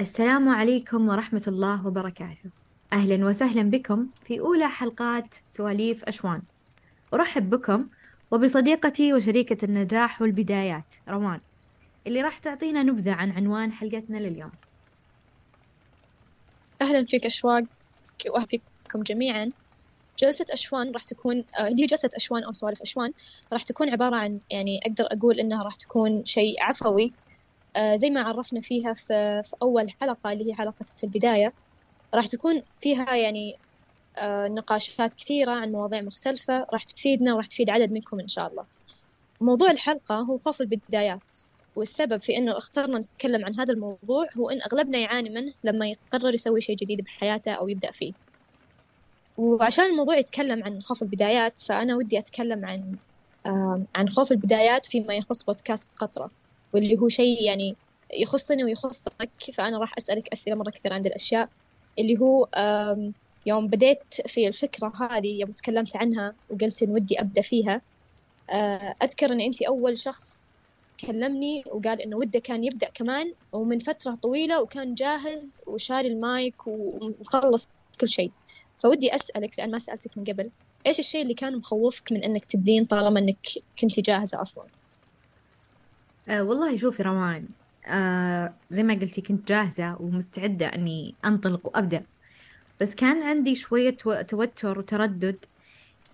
السلام عليكم ورحمة الله وبركاته. أهلا وسهلا بكم في أولى حلقات سواليف أشوان. أرحب بكم وبصديقتي وشريكة النجاح والبدايات روان اللي راح تعطينا نبذة عن عنوان حلقتنا لليوم. أهلا فيك أشواق وأهلا فيكم جميعا. جلسة أشوان راح تكون آه، اللي هي جلسة أشوان أو سوالف أشوان راح تكون عبارة عن يعني أقدر أقول إنها راح تكون شيء عفوي زي ما عرفنا فيها في, في أول حلقة اللي هي حلقة البداية راح تكون فيها يعني آه، نقاشات كثيرة عن مواضيع مختلفة راح تفيدنا وراح تفيد عدد منكم إن شاء الله. موضوع الحلقة هو خوف البدايات والسبب في إنه اخترنا نتكلم عن هذا الموضوع هو إن أغلبنا يعاني منه لما يقرر يسوي شيء جديد بحياته أو يبدأ فيه. وعشان الموضوع يتكلم عن خوف البدايات فأنا ودي أتكلم عن عن خوف البدايات فيما يخص بودكاست قطرة. واللي هو شيء يعني يخصني ويخصك فأنا راح أسألك أسئلة مرة كثير عن الأشياء. اللي هو يوم بديت في الفكرة هذه يوم تكلمت عنها وقلت إن ودي أبدأ فيها آه، أذكر إن أنت أول شخص كلمني وقال إنه وده كان يبدأ كمان ومن فترة طويلة وكان جاهز وشاري المايك ومخلص كل شيء. فودي أسألك لأن ما سألتك من قبل إيش الشيء اللي كان مخوفك من إنك تبدين طالما إنك كنتي جاهزة أصلا؟ أه والله شوفي روان أه زي ما قلتي كنت جاهزة ومستعدة إني أنطلق وأبدأ. بس كان عندي شوية توتر وتردد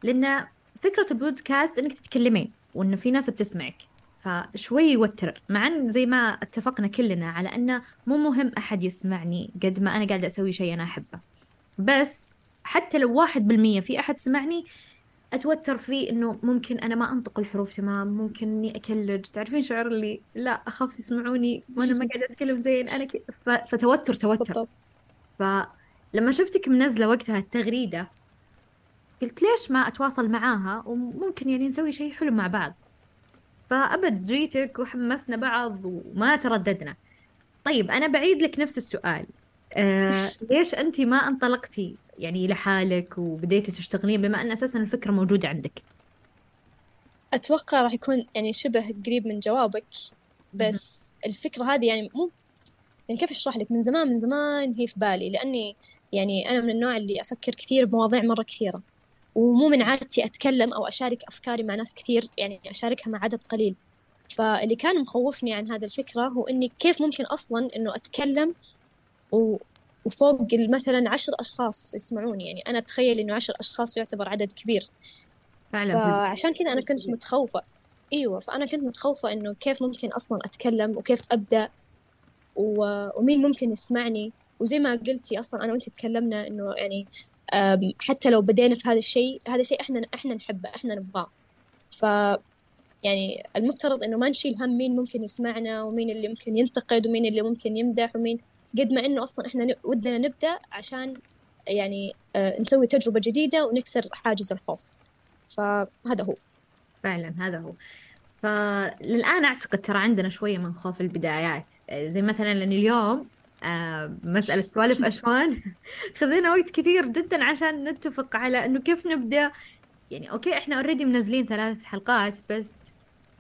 لأن فكرة البودكاست إنك تتكلمين وإنه في ناس بتسمعك فشوي يوتر. مع إن زي ما اتفقنا كلنا على انه مو مهم أحد يسمعني قد ما أنا قاعدة أسوي شيء أنا أحبه. بس حتى لو واحد بالمية في أحد سمعني أتوتر فيه إنه ممكن أنا ما أنطق الحروف تمام؟ ممكن إني أكلج. تعرفين شعور اللي لا أخاف يسمعوني وأنا ما قاعدة أتكلم زين. أنا ك... ف... فتوتر توتر. فلما شفتك منزلة وقتها التغريدة قلت ليش ما أتواصل معاها؟ وممكن يعني نسوي شيء حلو مع بعض. فأبد جيتك وحمسنا بعض وما ترددنا. طيب أنا بعيد لك نفس السؤال. آه ليش أنت ما انطلقتي يعني لحالك وبديتي تشتغلين بما أن أساسا الفكرة موجودة عندك. أتوقع راح يكون يعني شبه قريب من جوابك بس الفكرة هذه يعني مو يعني كيف أشرح لك؟ من زمان من زمان هي في بالي لأني يعني أنا من النوع اللي أفكر كثير بمواضيع مرة كثيرة. ومو من عادتي أتكلم أو أشارك أفكاري مع ناس كثير يعني أشاركها مع عدد قليل. فاللي كان مخوفني عن هذا الفكرة هو إني كيف ممكن أصلا إنه أتكلم و... وفوق مثلا عشر أشخاص يسمعوني. يعني أنا أتخيل إنه عشر أشخاص يعتبر عدد كبير. فعلا. فعشان كذا أنا كنت متخوفة. أيوة فأنا كنت متخوفة إنه كيف ممكن أصلا أتكلم وكيف أبدأ. و... ومين ممكن يسمعني. وزي ما قلتي أصلا أنا وأنت تكلمنا إنه يعني حتى لو بدينا في هذا الشيء هذا شيء إحنا إحنا نحبه إحنا نبغاه. ف يعني المفترض إنه ما نشيل هم مين ممكن يسمعنا ومين اللي ممكن ينتقد ومين اللي ممكن يمدح ومين قد ما إنه أصلا إحنا ودنا نبدأ عشان يعني آه، نسوي تجربة جديدة ونكسر حاجز الخوف. فهذا هو. فعلا هذا هو. فللآن أعتقد ترى عندنا شوية من خوف البدايات. آه، زي مثلا لأن اليوم آه مسألة سوالف أشوان خذينا وقت كثير جدا عشان نتفق على إنه كيف نبدأ. يعني okay إحنا already منزلين ثلاث حلقات بس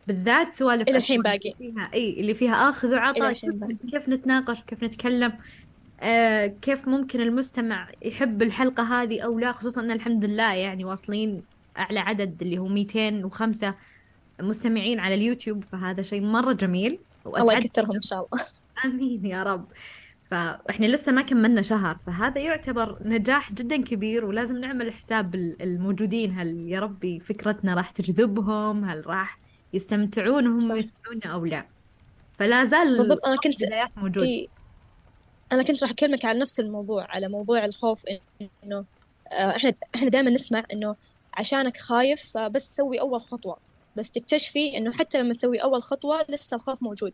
بالذات سوالف إلى الحين باقي. فيها إي اللي فيها آخذ وعطاء كيف, كيف نتناقش وكيف نتكلم آه كيف ممكن المستمع يحب الحلقة هذه أو لا خصوصا أن الحمد لله يعني واصلين أعلى عدد اللي هو 205 مستمعين على اليوتيوب فهذا شيء مرة جميل. الله يكثرهم إن شاء الله. آمين يا رب. فإحنا لسه ما كملنا شهر فهذا يعتبر نجاح جدا كبير ولازم نعمل حساب الموجودين. هل يا ربي فكرتنا راح تجذبهم؟ هل راح يستمتعون وهم يسمعون أو لا. فلا زال بالضبط أنا كنت موجود إيه أنا كنت راح أكلمك على نفس الموضوع على موضوع الخوف إنه آه، إحنا إحنا دائما نسمع إنه عشانك خايف بس سوي أول خطوة. بس تكتشفي إنه حتى لما تسوي أول خطوة لسه الخوف موجود.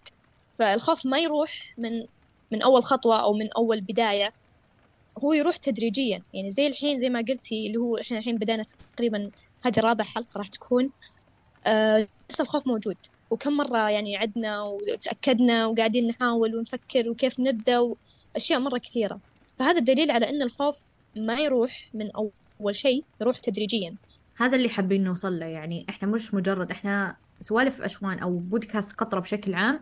فالخوف ما يروح من من أول خطوة أو من أول بداية. هو يروح تدريجيا. يعني زي الحين زي ما قلتي اللي هو إحنا الحين بدأنا تقريبا هذه رابع حلقة راح تكون. لسه الخوف موجود. وكم مرة يعني عدنا وتأكدنا وقاعدين نحاول ونفكر وكيف نبدأ وأشياء مرة كثيرة. فهذا الدليل على أن الخوف ما يروح من أول شيء يروح تدريجيا. هذا اللي حابين نوصل له. يعني إحنا مش مجرد إحنا سوالف أشوان أو بودكاست قطرة بشكل عام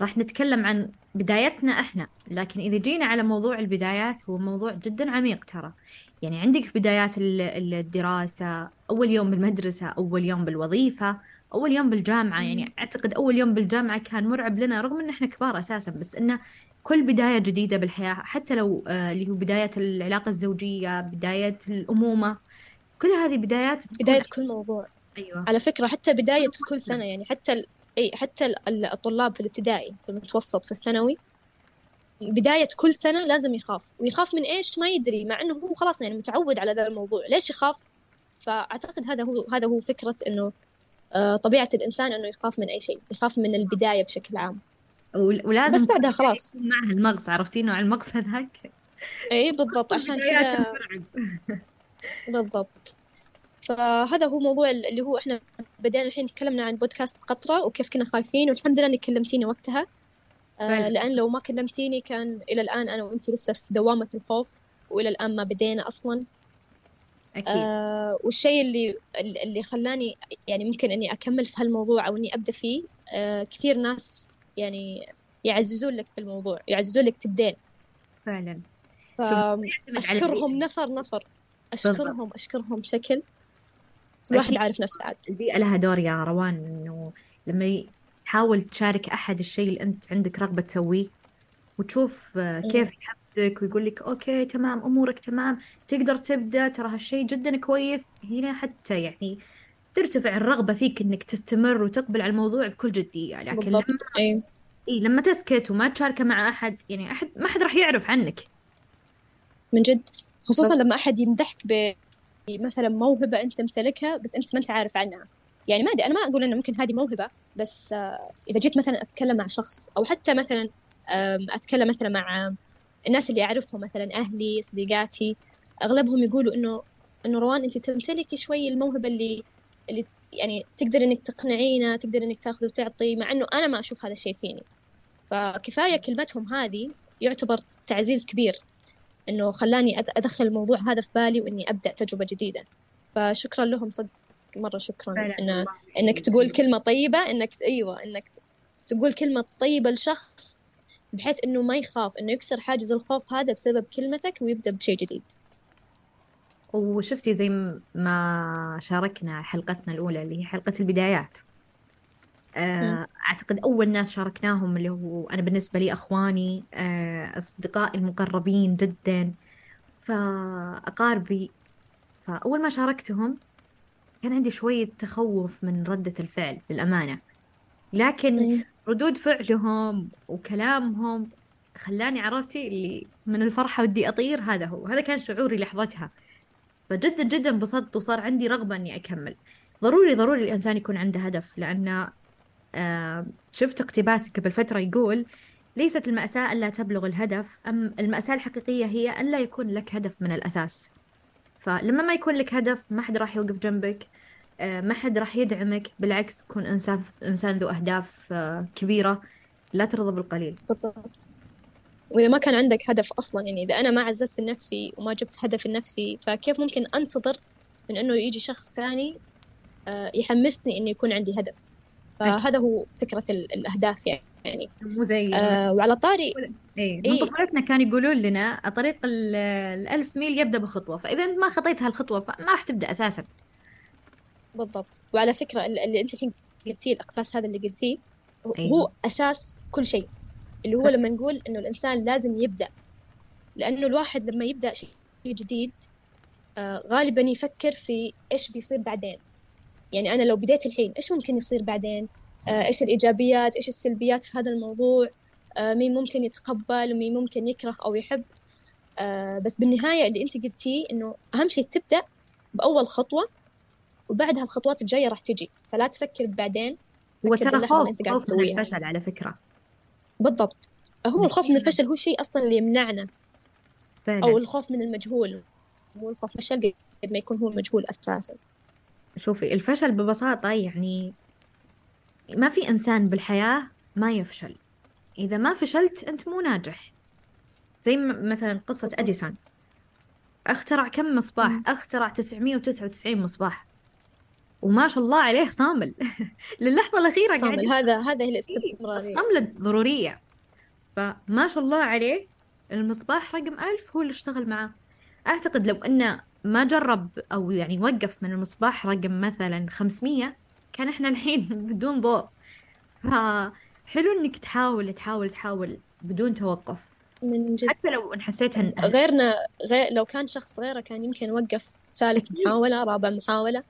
راح نتكلم عن بدايتنا إحنا. لكن إذا جينا على موضوع البدايات هو موضوع جدا عميق ترى. يعني عندك في بدايات ال- الدراسة أول يوم بالمدرسة أول يوم بالوظيفة أول يوم بالجامعة يعني أعتقد أول يوم بالجامعة كان مرعب لنا رغم إن إحنا كبار أساسا بس إنه كل بداية جديدة بالحياة حتى لو آه، اللي هو بداية العلاقة الزوجية بداية الأمومة كل هذه بدايات بداية كل موضوع. أيوة. على فكرة حتى بداية كل سنة يعني حتى ال... أي حتى ال- الطلاب في الابتدائي في المتوسط في الثانوي بداية كل سنة لازم يخاف. ويخاف من إيش؟ ما يدري مع إنه هو خلاص يعني متعود على ذا الموضوع. ليش يخاف؟ فأعتقد هذا هو هذا هو فكرة إنه آه، طبيعة الإنسان إنه يخاف من أي شيء يخاف من البداية بشكل عام. ول- ولازم بس بعدها خلاص. معها المغص عرفتي؟ نوع المغص هذاك. اي بالضبط. عشان كذا بالضبط. فهذا هو موضوع اللي هو إحنا بدينا الحين تكلمنا عن بودكاست قطرة وكيف كنا خايفين والحمد لله إنك كلمتيني وقتها. آه. لأن لو ما كلمتيني كان إلى الآن أنا وانت لسه في دوامة الخوف وإلى الآن ما بدينا أصلا. أكيد. آه والشيء اللي اللي خلاني يعني ممكن إني أكمل في هالموضوع أو إني أبدأ فيه آه كثير ناس يعني يعززون لك في الموضوع يعززون لك تبدين. فعلا. البيئة نفر نفر. بالضبط. أشكرهم أشكرهم بشكل. الواحد عارف نفسه عاد. البيئة لها دور يا روان إنه لما تحاول تشارك أحد الشيء اللي أنت عندك رغبة تسويه وتشوف آه، مم. كيف يحفزك ويقول لك أوكي تمام أمورك تمام تقدر تبدأ ترى هالشيء جدا كويس. هنا حتى يعني ترتفع الرغبة فيك إنك تستمر وتقبل على الموضوع بكل جدية. لكن بالضبط. لما اي إيه لما تسكت وما تشاركه مع أحد يعني أحد ما حد راح يعرف عنك. من جد خصوصا لما أحد يمدحك بمثلا موهبة أنت تمتلكها بس أنت ما أنت عارف عنها. يعني ما أدري أنا ما أقول إنه ممكن هذه موهبة بس آه، إذا جيت مثلا أتكلم مع شخص أو حتى مثلا أتكلم مثلا مع الناس اللي أعرفهم مثلا أهلي صديقاتي أغلبهم يقولوا إنه إنه روان أنت تمتلكي شوي الموهبة اللي اللي يعني تقدر إنك تقنعينا تقدر إنك تاخذ وتعطي مع إنه أنا ما أشوف هذا الشيء فيني. فكفاية كلمتهم هذه يعتبر تعزيز كبير إنه خلاني أدخل الموضوع هذا في بالي وإني أبدأ تجربة جديدة. فشكرا لهم صدق. مرة شكرا إن إنك تقول كلمة طيبة إنك أيوة إنك تقول كلمة طيبة لشخص بحيث إنه ما يخاف إنه يكسر حاجز الخوف هذا بسبب كلمتك ويبدأ بشيء جديد. وشفتي زي ما شاركنا حلقتنا الأولى اللي هي حلقة البدايات. آه، أعتقد أول ناس شاركناهم اللي هو أنا بالنسبة لي أخواني آه، أصدقائي المقربين جدا. فأقاربي فأول ما شاركتهم كان عندي شوية تخوف من ردة الفعل للأمانة. لكن مم. ردود فعلهم وكلامهم خلاني عرفتي اللي من الفرحة ودي أطير هذا هو. هذا كان شعوري لحظتها. فجدا جدا انبسطت وصار عندي رغبة إني أكمل. ضروري ضروري الإنسان يكون عنده هدف لأن آه شفت اقتباس قبل فترة يقول ليست المأساة ألا تبلغ الهدف أم المأساة الحقيقية هي أن لا يكون لك هدف من الأساس. فلما ما يكون لك هدف ما حد راح يوقف جنبك آه، ما حد راح يدعمك بالعكس كون إنسان إنسان ذو أهداف آه، كبيرة لا ترضى بالقليل. بالضبط. وإذا ما كان عندك هدف أصلا يعني إذا أنا ما عززت نفسي وما جبت هدف لنفسي فكيف ممكن أنتظر من إنه يجي شخص ثاني آه، يحمسني إنه يكون عندي هدف؟ فهذا هو فكرة ال- الأهداف يعني. مو زي آه وعلى طاري إيه من طفولتنا كانوا يقولون لنا طريق ال- الألف ميل يبدأ بخطوة فإذا أنت ما خطيت هالخطوة فما راح تبدأ أساسا. بالضبط. وعلى فكرة ال- اللي أنت الحين قلتيه الأقفاص هذا اللي قلتيه هو أيوه هو أساس كل شيء. اللي هو. لما نقول إنه الإنسان لازم يبدأ لأنه الواحد لما يبدأ شيء جديد آه غالبا يفكر في إيش بيصير بعدين. يعني أنا لو بديت الحين إيش ممكن يصير بعدين؟ آه إيش الإيجابيات؟ إيش السلبيات في هذا الموضوع؟ آه مين ممكن يتقبل؟ ومين ممكن يكره أو يحب؟ آه بس بالنهاية اللي أنت قلتيه إنه أهم شيء تبدأ بأول خطوة وبعدها الخطوات الجاية راح تجي. فلا تفكر بعدين هو فكر ترى باللحظة اللي خوف خوف من الفشل على فكرة. بالضبط. هو الخوف من الفشل هو الشيء أصلا اللي يمنعنا. أو فعلا الخوف من المجهول. مو الخوف من الفشل قد ما يكون هو المجهول أساسا. شوفي الفشل ببساطة يعني ما في إنسان بالحياة ما يفشل. إذا ما فشلت أنت مو ناجح. زي مثلا قصة أديسون. اخترع كم مصباح. اخترع 999 مصباح. وما شاء الله عليه صامل. للحظة الأخيرة قاعد صامل. هذا هذا هي الاستمرارية الصملة ضرورية. فما شاء الله عليه المصباح رقم ألف هو اللي اشتغل معاه. أعتقد لو أنه ما جرب أو يعني وقف من المصباح رقم مثلا خمسمية كان إحنا الحين بدون ضوء. فحلو إنك تحاول تحاول تحاول بدون توقف. من جد. حتى لو إن حسيت إن غيرنا غير لو كان شخص غيره كان يمكن وقف ثالث محاولة رابع محاولة.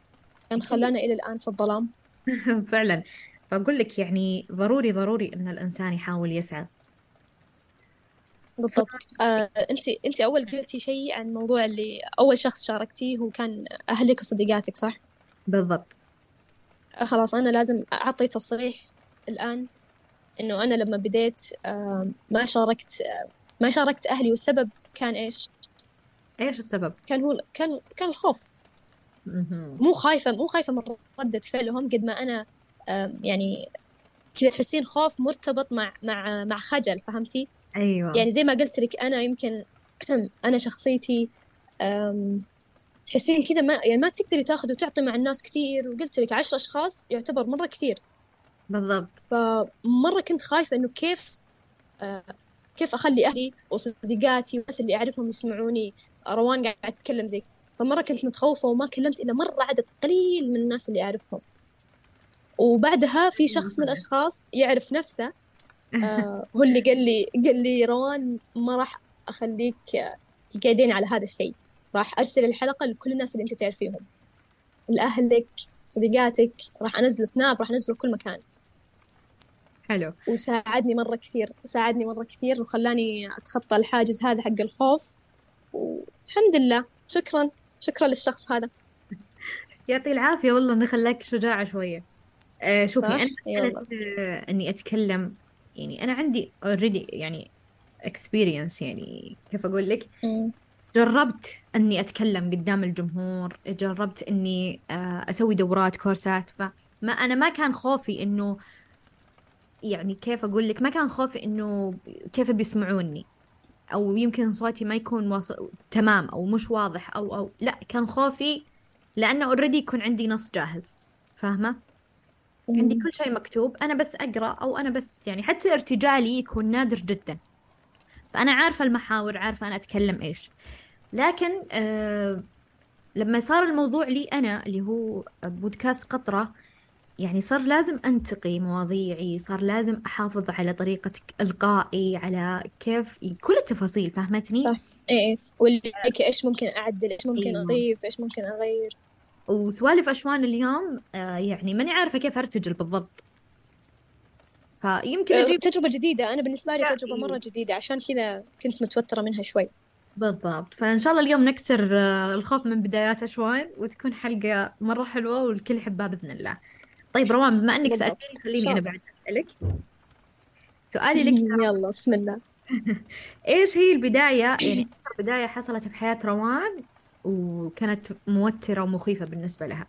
كان خلانا إلى الآن في الظلام. فعلا. فأقول لك يعني ضروري ضروري إن الإنسان يحاول يسعى. بالضبط آه، أنت أنت أول قلتي شيء عن موضوع اللي أول شخص شاركتيه هو كان أهلك وصديقاتك صح؟ بالضبط آه، خلاص أنا لازم أعطي تصريح الآن إنه أنا لما بديت آه، ما شاركت آه، ما شاركت أهلي والسبب كان إيش؟ إيش السبب؟ كان هو كان كان الخوف. مو خايفة مو خايفة من ردة فعلهم قد ما أنا آم، يعني كذا تحسين خوف مرتبط مع مع مع خجل فهمتي؟ أيوة. يعني زي ما قلت لك أنا يمكن أنا شخصيتي تحسين كذا ما يعني ما تقدري تاخذي وتعطي مع الناس كثير. وقلت لك عشر أشخاص يعتبر مرة كثير. بالضبط. فمرة كنت خايفة إنه كيف آه، كيف أخلي أهلي وصديقاتي والناس اللي أعرفهم يسمعوني روان قاعد تتكلم زي فمرة كنت متخوفة وما كلمت إلا مرة عدد قليل من الناس اللي أعرفهم. وبعدها في شخص من الأشخاص يعرف نفسه آه هو اللي قال لي قال لي روان ما راح أخليك آه، تقعدين على هذا الشيء. راح أرسل الحلقة لكل الناس اللي أنت تعرفيهم. لأهلك صديقاتك راح أنزل سناب راح أنزله كل مكان. حلو. وساعدني مرة كثير ساعدني مرة كثير وخلاني أتخطى الحاجز هذا حق الخوف. والحمد لله. شكرا. شكرا للشخص هذا. يعطي العافية والله إنه خلاك شجاعة شوية. آه شوفي يلا. مسألة آه إني أتكلم يعني أنا عندي already يعني experience يعني كيف أقول لك. جربت إني أتكلم قدام الجمهور جربت إني آه أسوي دورات كورسات فما أنا ما كان خوفي إنه يعني كيف أقول لك ما كان خوفي إنه كيف بيسمعوني أو يمكن صوتي ما يكون واص... تمام أو مش واضح أو أو لا كان خوفي لأنه اوريدي يكون عندي نص جاهز فاهمة؟ عندي كل شيء مكتوب أنا بس أقرأ أو أنا بس يعني حتى ارتجالي يكون نادر جدا. فأنا عارفة المحاور عارفة أنا أتكلم إيش. لكن آه لما صار الموضوع لي أنا اللي هو بودكاست قطرة يعني صار لازم أنتقي مواضيعي صار لازم أحافظ على طريقة إلقائي على كيف كل التفاصيل فهمتني؟ صح. إيه إيه. واللي إيش ممكن أعدل إيش ممكن أيوة. أضيف إيش ممكن أغير. وسوالف أشوان اليوم آه يعني ماني عارفة كيف أرتجل بالضبط. فيمكن آه، أجيب تجربة جديدة. أنا بالنسبة لي لا، تجربة إيه. مرة جديدة. عشان كذا كنت متوترة منها شوي. بالضبط. فإن شاء الله اليوم نكسر آه، الخوف من بدايات أشوان وتكون حلقة مرة حلوة والكل يحبها بإذن الله. طيب روان بما. سألتني إن خليني الله. بعد أسألك. سؤالي لك يلا بسم الله. إيش هي البداية؟ يعني بداية حصلت بحياة روان؟ وكانت موترة ومخيفة بالنسبة لها.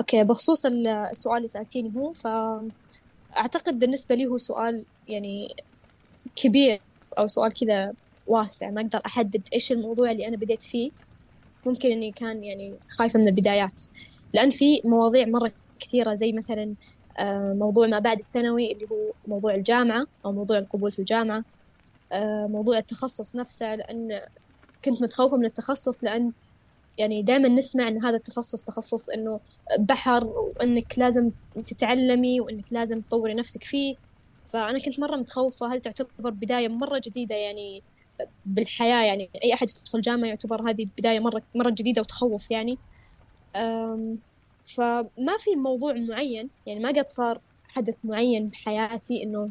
أوكي بخصوص ال- السؤال اللي سألتيني هو فأعتقد بالنسبة لي هو سؤال يعني كبير أو سؤال كذا واسع. ما أقدر أحدد إيش الموضوع اللي أنا بديت فيه. ممكن إني كان يعني خايفة من البدايات. لأن في مواضيع مرة كثيرة زي مثلا آه، موضوع ما بعد الثانوي اللي هو موضوع الجامعة أو موضوع القبول في الجامعة آه، موضوع التخصص نفسه. لأن كنت متخوفة من التخصص لأن يعني دائما نسمع إن هذا التخصص تخصص إنه بحر وإنك لازم تتعلمي وإنك لازم تطوري نفسك فيه. فأنا كنت مرة متخوفة. هل تعتبر بداية مرة جديدة يعني بالحياة؟ يعني أي أحد يدخل جامعة يعتبر هذه بداية مرة مرة جديدة وتخوف يعني. فما في موضوع معين يعني ما قد صار حدث معين بحياتي إنه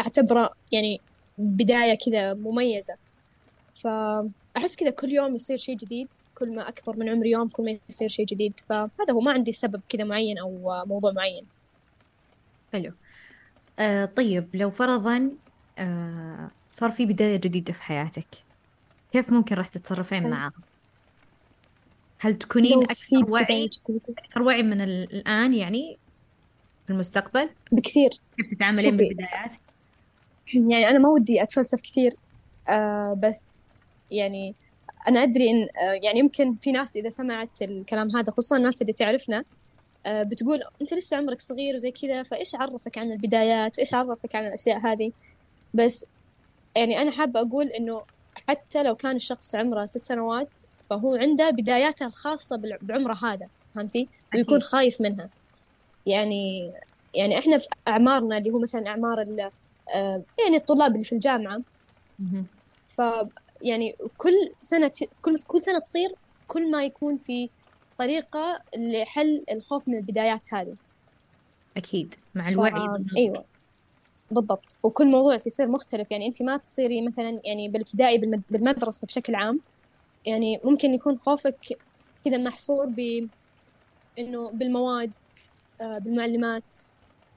أعتبره يعني بداية كذا مميزة. فأحس كذا كل يوم يصير شيء جديد كل ما أكبر من عمري يوم كل ما يصير شيء جديد فهذا هو ما عندي سبب كذا معين أو موضوع معين حلو آه طيب لو فرضا آه صار في بداية جديدة في حياتك كيف ممكن راح تتصرفين. معها؟ هل تكونين أكثر وعي أكثر وعي من ال- الآن يعني في المستقبل؟ بكثير كيف تتعاملين. بالبدايات؟ يعني أنا ما ودي أتفلسف كثير آه بس يعني أنا أدري إن آه، يعني يمكن في ناس إذا سمعت الكلام هذا خصوصا الناس اللي تعرفنا آه، بتقول أنت لسه عمرك صغير وزي كذا فإيش عرفك عن البدايات؟ إيش عرفك عن الأشياء هذه؟ بس يعني أنا حابة أقول إنه حتى لو كان الشخص عمره ست سنوات فهو عنده بداياته الخاصة بعمره هذا فهمتي؟ ويكون خايف منها. يعني يعني إحنا في أعمارنا اللي هو مثلا أعمار آه، يعني الطلاب اللي في الجامعة. ف يعني كل سنة كل كل سنة تصير كل ما يكون في طريقة لحل الخوف من البدايات هذه. أكيد مع الوعي ف... أيوة. بالضبط. وكل موضوع يصير مختلف. يعني أنت ما تصيري مثلا يعني بالابتدائي بالمد... بالمدرسة بشكل عام. يعني ممكن يكون خوفك كذا محصور ب إنه بالمواد آه بالمعلمات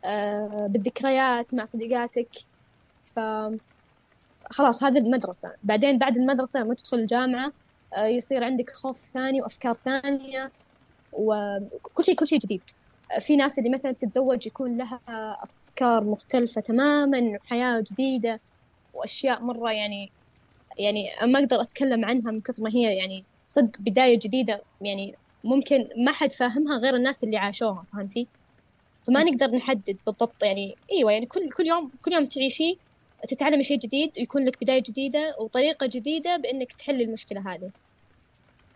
آه بالذكريات مع صديقاتك. ف خلاص هذه المدرسة. بعدين بعد المدرسة لما تدخل الجامعة آه، يصير عندك خوف ثاني وأفكار ثانية وكل شيء كل شيء جديد. في ناس اللي مثلا تتزوج يكون لها أفكار مختلفة تماما وحياة جديدة وأشياء مرة يعني يعني ما أقدر أتكلم عنها من كثر ما هي يعني صدق بداية جديدة. يعني ممكن ما حد فاهمها غير الناس اللي عاشوها فهمتي؟ فما نقدر نحدد بالضبط يعني إيوه يعني كل كل يوم كل يوم تعيشيه تتعلمي شيء جديد ويكون لك بداية جديدة وطريقة جديدة بإنك تحل المشكلة هذه.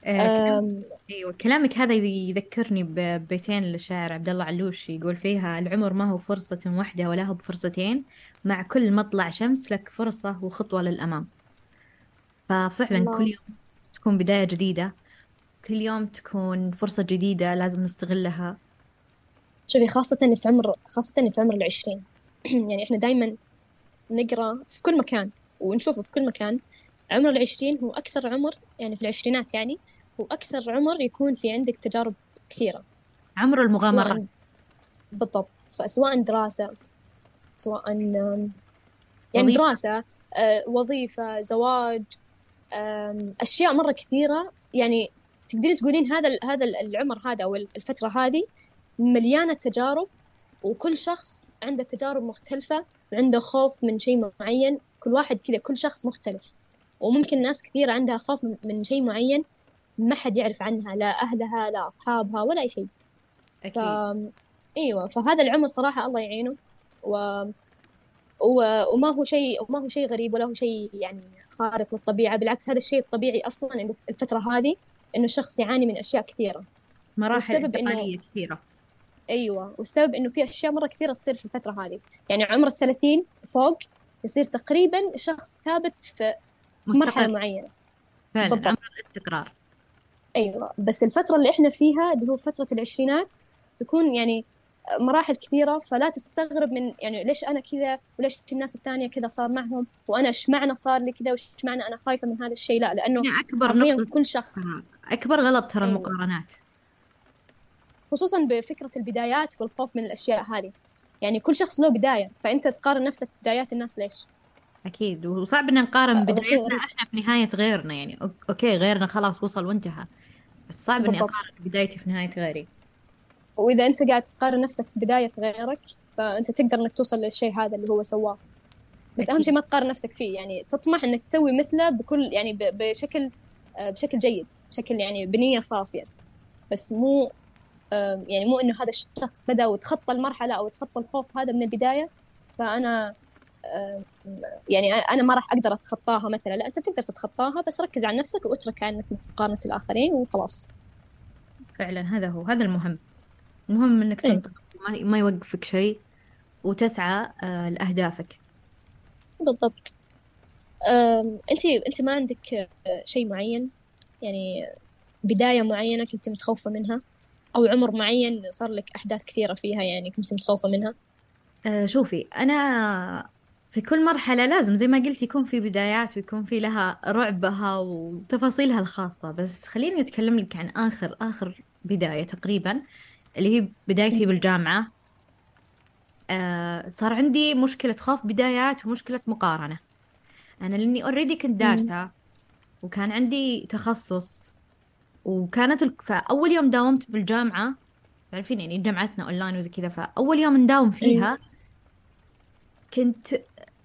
آه أيوه كلامك هذا يذكرني ببيتين للشاعر عبد الله علوش يقول فيها العمر ما هو فرصة واحدة ولا هو بفرصتين مع كل مطلع شمس لك فرصة وخطوة للأمام. ففعلا الله. كل يوم تكون بداية جديدة كل يوم تكون فرصة جديدة لازم نستغلها. شوفي خاصة في عمر خاصة في عمر العشرين. يعني إحنا دايما نقرأ في كل مكان ونشوفه في كل مكان. عمر العشرين هو أكثر عمر يعني في العشرينات يعني هو أكثر عمر يكون في عندك تجارب كثيرة. عمر المغامرات بالضبط. فسواء دراسة سواء يعني وظيفة. دراسة آه، وظيفة زواج أشياء مرة كثيرة. يعني تقدرين تقولين هذا هذا العمر هذا أو الفترة هذه مليانة تجارب وكل شخص عنده تجارب مختلفة وعنده خوف من شيء معين. كل واحد كذا كل شخص مختلف. وممكن ناس كثير عندها خوف من شيء معين ما حد يعرف عنها لا أهلها لا أصحابها ولا أي شيء. أكيد. ف... أيوة فهذا العمر صراحة الله يعينه. و... و... وما هو شيء وما هو شيء غريب ولا هو شيء يعني خارق للطبيعة. بالعكس هذا الشيء الطبيعي أصلا الفترة هذه إنه الشخص يعاني من أشياء كثيرة. مراحل انتقالية إنه... كثيرة. أيوه والسبب إنه في أشياء مرة كثيرة تصير في الفترة هذه يعني عمر الثلاثين فوق يصير تقريبا شخص ثابت في مستقر. مرحلة معينة فعلا بالضبط. عمر الاستقرار أيوه بس الفترة اللي إحنا فيها اللي هو فترة العشرينات تكون يعني مراحل كثيرة فلا تستغرب من يعني ليش أنا كذا وليش الناس الثانية كذا صار معهم وأنا إيش معنى صار لي كذا وإيش معنى أنا خايفة من هذا الشيء لا لأنه أكبر نقطة كل شخص أكبر غلط ترى أيوة. المقارنات خصوصا بفكرة البدايات والخوف من الأشياء هذه. يعني كل شخص له بداية فأنت تقارن نفسك بدايات الناس ليش؟ أكيد وصعب إن نقارن بدايتنا إحنا في نهاية غيرنا. يعني أوكي غيرنا خلاص وصل وانتهى. بس صعب إني أقارن بدايتي في نهاية غيري. وإذا أنت قاعد تقارن نفسك في بداية غيرك فأنت تقدر إنك توصل للشيء هذا اللي هو سواه. بس أكيد. أهم شيء ما تقارن نفسك فيه. يعني تطمح إنك تسوي مثله بكل يعني بشكل آه، بشكل جيد بشكل يعني بنية صافية. بس مو يعني مو إنه هذا الشخص بدأ وتخطى المرحلة أو تخطى الخوف هذا من البداية فأنا يعني أنا ما راح أقدر أتخطاها مثلا. لا أنت تقدر تتخطاها بس ركز على نفسك واترك عنك مقارنة الآخرين وخلاص. فعلا هذا هو هذا المهم. المهم إنك إيه. تنطلق ما يوقفك شيء وتسعى آه، لأهدافك. بالضبط. أنت أنت ما عندك آه، شيء معين؟ يعني بداية معينة كنت متخوفة منها؟ أو عمر معين صار لك أحداث كثيرة فيها يعني كنت متخوفة منها؟ أه شوفي أنا في كل مرحلة لازم زي ما قلت يكون في بدايات ويكون في لها رعبها وتفاصيلها الخاصة. بس خليني أتكلم لك عن آخر آخر بداية تقريبا اللي هي بدايتي بالجامعة. آه صار عندي مشكلة خوف بدايات ومشكلة مقارنة. أنا لأني already كنت دارسة وكان عندي تخصص وكانت فأول يوم داومت بالجامعة تعرفين يعني جامعتنا أونلاين وزي كذا فأول يوم نداوم فيها كنت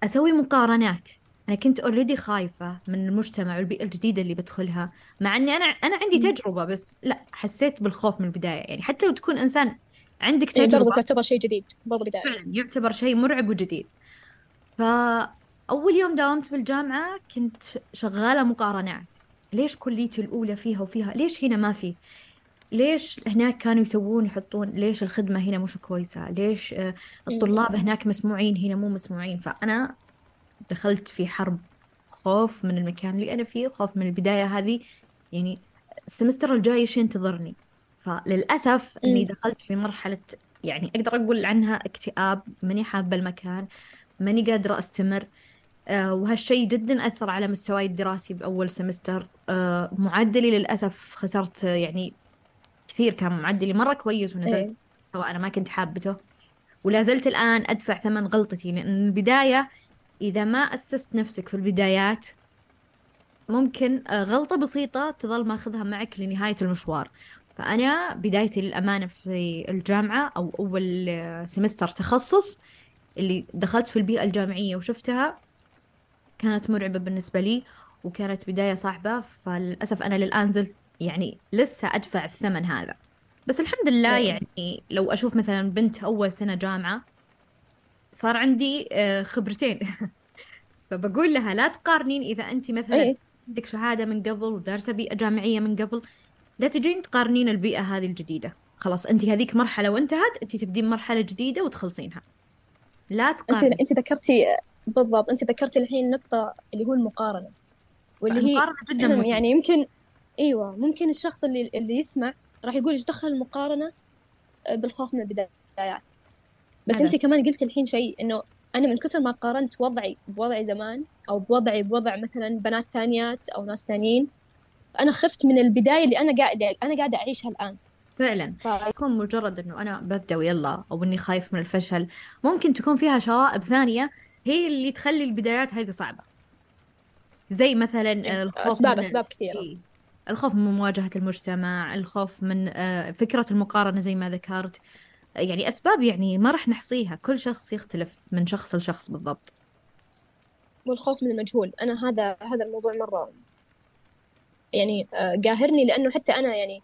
أسوي مقارنات. أنا كنت already خايفة من المجتمع والبيئة الجديدة اللي بدخلها مع أني أنا أنا عندي مم. تجربة بس لا حسيت بالخوف من البداية. يعني حتى لو تكون إنسان عندك يعني برضو تجربة تعتبر شيء جديد برضو بداية. فعلا يعتبر شيء مرعب وجديد. فأول يوم داومت بالجامعة كنت شغالة مقارنات. ليش كليتي الأولى فيها وفيها؟ ليش هنا ما في؟ ليش هناك كانوا يسوون يحطون ليش الخدمة هنا مش كويسة؟ ليش آه، الطلاب هناك مسموعين هنا مو مسموعين؟ فأنا دخلت في حرب خوف من المكان اللي أنا فيه خوف من البداية هذه. يعني السمستر الجاي إيش ينتظرني؟ فللأسف أني. دخلت في مرحلة يعني أقدر أقول عنها اكتئاب ماني حابة المكان ماني قادرة أستمر. وهالشيء جدا أثر على مستواي الدراسي بأول سمستر. آه، معدلي للأسف خسرت آه، يعني كثير كان معدلي مرة كويس ونزلت إيه. سواء أنا ما كنت حابته. ولا زلت الآن أدفع ثمن غلطتي لأن البداية إذا ما أسست نفسك في البدايات ممكن آه، غلطة بسيطة تظل ماخذها معك لنهاية المشوار. فأنا بدايتي للأمانة في الجامعة أو أول آه، سمستر تخصص اللي دخلت في البيئة الجامعية وشفتها كانت مرعبة بالنسبة لي وكانت بداية صعبة فللأسف أنا للآن زلت يعني لسه أدفع الثمن هذا. بس الحمد لله إيه يعني لو أشوف مثلا بنت أول سنة جامعة صار عندي آه، خبرتين. فبقول لها لا تقارنين إذا أنت مثلا إيه. عندك شهادة من قبل ودارسة بيئة جامعية من قبل لا تجين تقارنين البيئة هذه الجديدة. خلاص أنت هذيك مرحلة وانتهت أنت تبدين مرحلة جديدة وتخلصينها. لا أنت تقارني أنت ذكرتي بالضبط. أنت ذكرتي الحين نقطة اللي هو المقارنة واللي هي المقارنة جدا مهمة. يعني يمكن أيوه ممكن الشخص اللي اللي يسمع راح يقول إيش دخل المقارنة بالخوف من البدايات. بس أنت كمان قلت الحين شيء إنه أنا من كثر ما قارنت وضعي بوضعي زمان أو بوضعي بوضع مثلا بنات ثانيات أو ناس ثانيين أنا خفت من البداية اللي أنا قاعد أنا قاعدة أعيشها الآن. فعلا. يكون مجرد إنه أنا ببدأ ويلا أو إني خايف من الفشل. ممكن تكون فيها شوائب ثانية هي اللي تخلي البدايات هذه صعبة. زي مثلا آه، الخوف اسباب من أسباب كثيرة. إيه، الخوف من مواجهة المجتمع الخوف من آه، فكرة المقارنة زي ما ذكرت. يعني أسباب يعني ما راح نحصيها. كل شخص يختلف من شخص لشخص بالضبط. والخوف من المجهول. أنا هذا هذا الموضوع مرة يعني آه، قاهرني لأنه حتى أنا يعني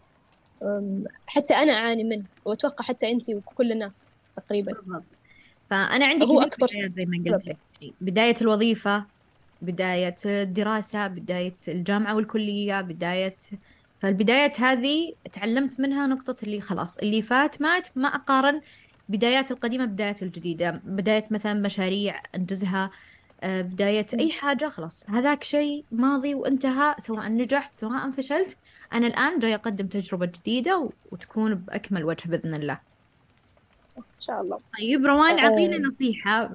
حتى أنا أعاني منه. وأتوقع حتى انت وكل الناس تقريبا. بالضبط. فأنا عندي هو أكبر زي ما قلت لك. بداية الوظيفة بداية الدراسة بداية الجامعة والكلية بداية فالبدايات هذه تعلمت منها نقطة اللي خلاص اللي فات مات ما أقارن بدايات القديمة بدايات الجديدة. بداية مثلا مشاريع أنجزها آه، بداية أي حاجة خلاص. هذاك شيء ماضي وانتهى سواء نجحت سواء فشلت. أنا الآن جاي أقدم تجربة جديدة وتكون بأكمل وجه بإذن الله. إن شاء الله. طيب روان أعطينا أه نصيحة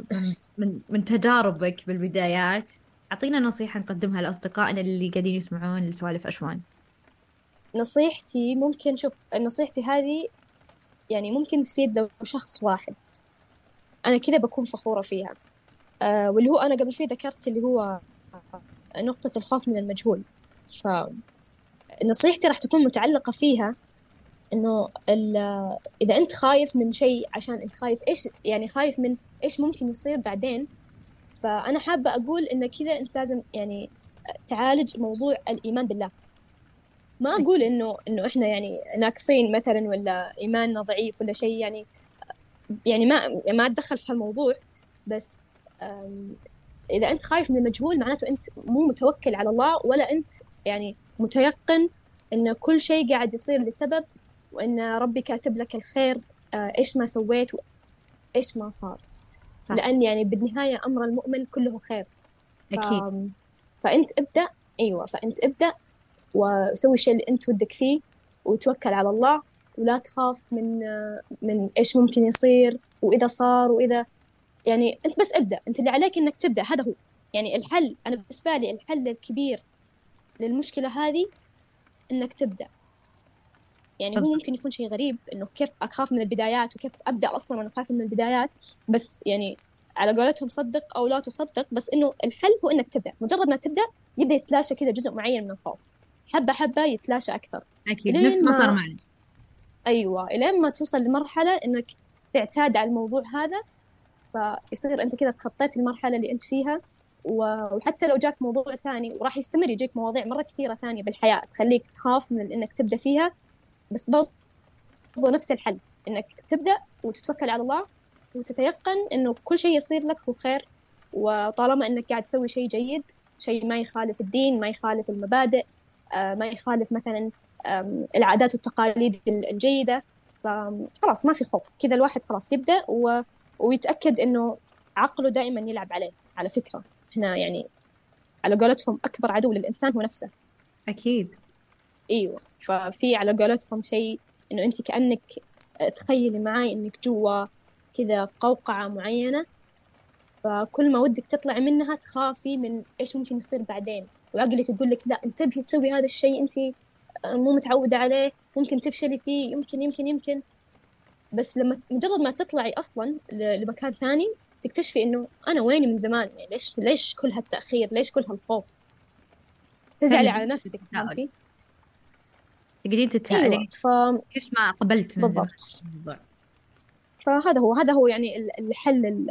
من من تجاربك بالبدايات. أعطينا نصيحة نقدمها لأصدقائنا اللي قاعدين يسمعون لسوالف أشوان. نصيحتي ممكن شوف نصيحتي هذه يعني ممكن تفيد لو شخص واحد. أنا كذا بكون فخورة فيها. آه واللي هو أنا قبل شوي ذكرت اللي هو نقطة الخوف من المجهول. فنصيحتي راح تكون متعلقة فيها إنه ال- إذا أنت خايف من شيء عشان أنت خايف إيش يعني خايف من إيش ممكن يصير بعدين؟ فأنا حابة أقول إن كذا أنت لازم يعني تعالج موضوع الإيمان بالله. ما أقول إنه إنه إحنا يعني ناقصين مثلا ولا إيماننا ضعيف ولا شيء يعني يعني ما ما أتدخل في هالموضوع بس أم، إذا أنت خايف من المجهول معناته أنت مو متوكل على الله ولا أنت يعني متيقن إن كل شيء قاعد يصير لسبب وإن ربي كاتب لك الخير آه، إيش ما سويت وإيش ما صار. صح. لأن يعني بالنهاية أمر المؤمن كله خير. ف... أكيد. فأنت ابدأ أيوة فأنت ابدأ وسوي الشيء اللي أنت ودك فيه وتوكل على الله ولا تخاف من من إيش ممكن يصير وإذا صار وإذا يعني أنت بس ابدأ. أنت اللي عليك إنك تبدأ هذا هو. يعني الحل أنا بالنسبة لي الحل الكبير للمشكلة هذه إنك تبدأ. يعني هو ممكن يكون شيء غريب إنه كيف أخاف من البدايات وكيف أبدأ أصلا وأنا خايفة من البدايات بس يعني على قولتهم صدق أو لا تصدق بس إنه الحل هو إنك تبدأ. مجرد ما تبدأ يبدأ يتلاشى كذا جزء معين من الخوف. حبة حبة يتلاشى أكثر. أكيد. نفس ما صار معنا أيوة. إلين ما توصل لمرحلة إنك تعتاد على الموضوع هذا فيصير أنت كذا تخطيت المرحلة اللي أنت فيها. وحتى لو جاك موضوع ثاني وراح يستمر يجيك مواضيع مرة كثيرة ثانية بالحياة تخليك تخاف من إنك تبدأ فيها. بس برضو نفس الحل إنك تبدأ وتتوكل على الله وتتيقن إنه كل شيء يصير لك هو خير وطالما إنك قاعد تسوي شيء جيد شيء ما يخالف الدين ما يخالف المبادئ آه، ما يخالف مثلا العادات والتقاليد الجيدة فخلاص ما في خوف. كذا الواحد خلاص يبدأ و... ويتأكد إنه عقله دائما يلعب عليه. على فكرة إحنا يعني على قولتهم أكبر عدو للإنسان هو نفسه. أكيد. أيوة. ففي على قولتهم شيء إنه أنت كأنك تخيلي معاي إنك جوا كذا قوقعة معينة فكل ما ودك تطلعي منها تخافي من إيش ممكن يصير بعدين. وعقلك يقول لك لا انتبهي تسوي هذا الشيء أنت مو متعودة عليه ممكن تفشلي فيه يمكن يمكن يمكن. بس لما مجرد ما تطلعي أصلا لمكان ثاني تكتشفي إنه أنا ويني من زمان؟ يعني ليش ليش كل هالتأخير؟ ليش كل هالخوف؟ تزعلي على نفسك فهمتي؟ تقدرين تتساءلي أيوة. ف... ليش ما قبلت من بالضبط. فهذا هو هذا هو يعني الحل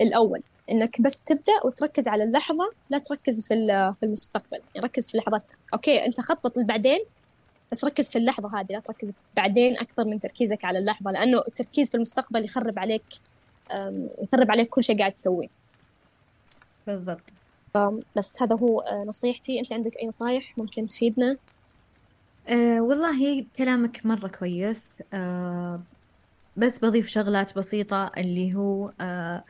الأول إنك بس تبدأ وتركز على اللحظة لا تركز في في المستقبل. يعني ركز في اللحظات. أوكي أنت خطط لبعدين بس ركز في اللحظة هذه لا تركز بعدين أكثر من تركيزك على اللحظة لأنه التركيز في المستقبل يخرب عليك يخرب عليك كل شيء قاعد تسويه. بالضبط. بس هذا هو آه، نصيحتي. أنت عندك أي نصايح ممكن تفيدنا؟ أه والله كلامك مرة كويس. أه بس بضيف شغلات بسيطة اللي هو أه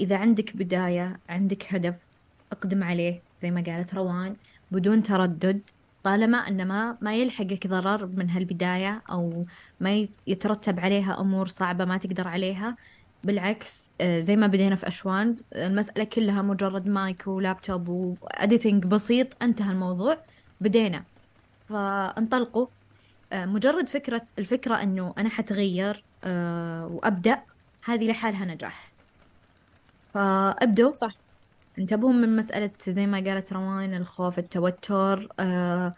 إذا عندك بداية عندك هدف اقدم عليه زي ما قالت روان بدون تردد طالما أن ما ما يلحقك ضرر من هالبداية أو ما يترتب عليها أمور صعبة ما تقدر عليها. بالعكس آه، زي ما بدينا في أشوان المسألة كلها مجرد مايك ولابتوب وأديتنج بسيط انتهى الموضوع. بدينا. فانطلقوا. آه، مجرد فكرة الفكرة أنه أنا حتغير آه، وأبدأ هذه لحالها نجاح. فأبدوا. صح. انتبهوا من مسألة زي ما قالت روان الخوف التوتر آه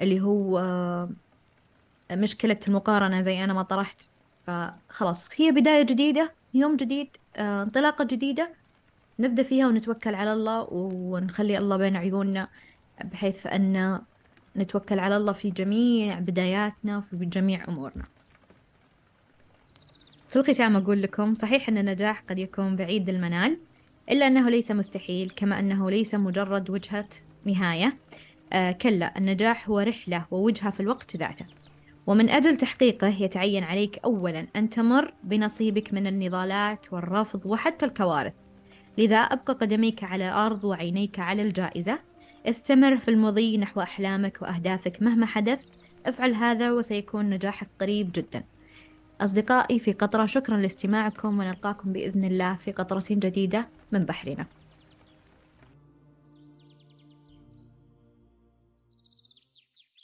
اللي هو آه مشكلة المقارنة زي أنا ما طرحت. فخلاص هي بداية جديدة يوم جديد آه انطلاقة جديدة. نبدأ فيها ونتوكل على الله ونخلي الله بين عيوننا بحيث أن نتوكل على الله في جميع بداياتنا وفي جميع أمورنا. في الختام أقول لكم صحيح أن النجاح قد يكون بعيد المنال إلا أنه ليس مستحيل كما أنه ليس مجرد وجهة نهاية. آه كلا النجاح هو رحلة ووجهة في الوقت ذاته. ومن أجل تحقيقه يتعين عليك أولا أن تمر بنصيبك من النضالات والرفض وحتى الكوارث. لذا أبقى قدميك على الأرض وعينيك على الجائزة. استمر في المضي نحو أحلامك وأهدافك مهما حدث. افعل هذا وسيكون نجاحك قريب جدا. أصدقائي في قطرة شكرا لاستماعكم ونلقاكم بإذن الله في قطرة جديدة من بحرنا.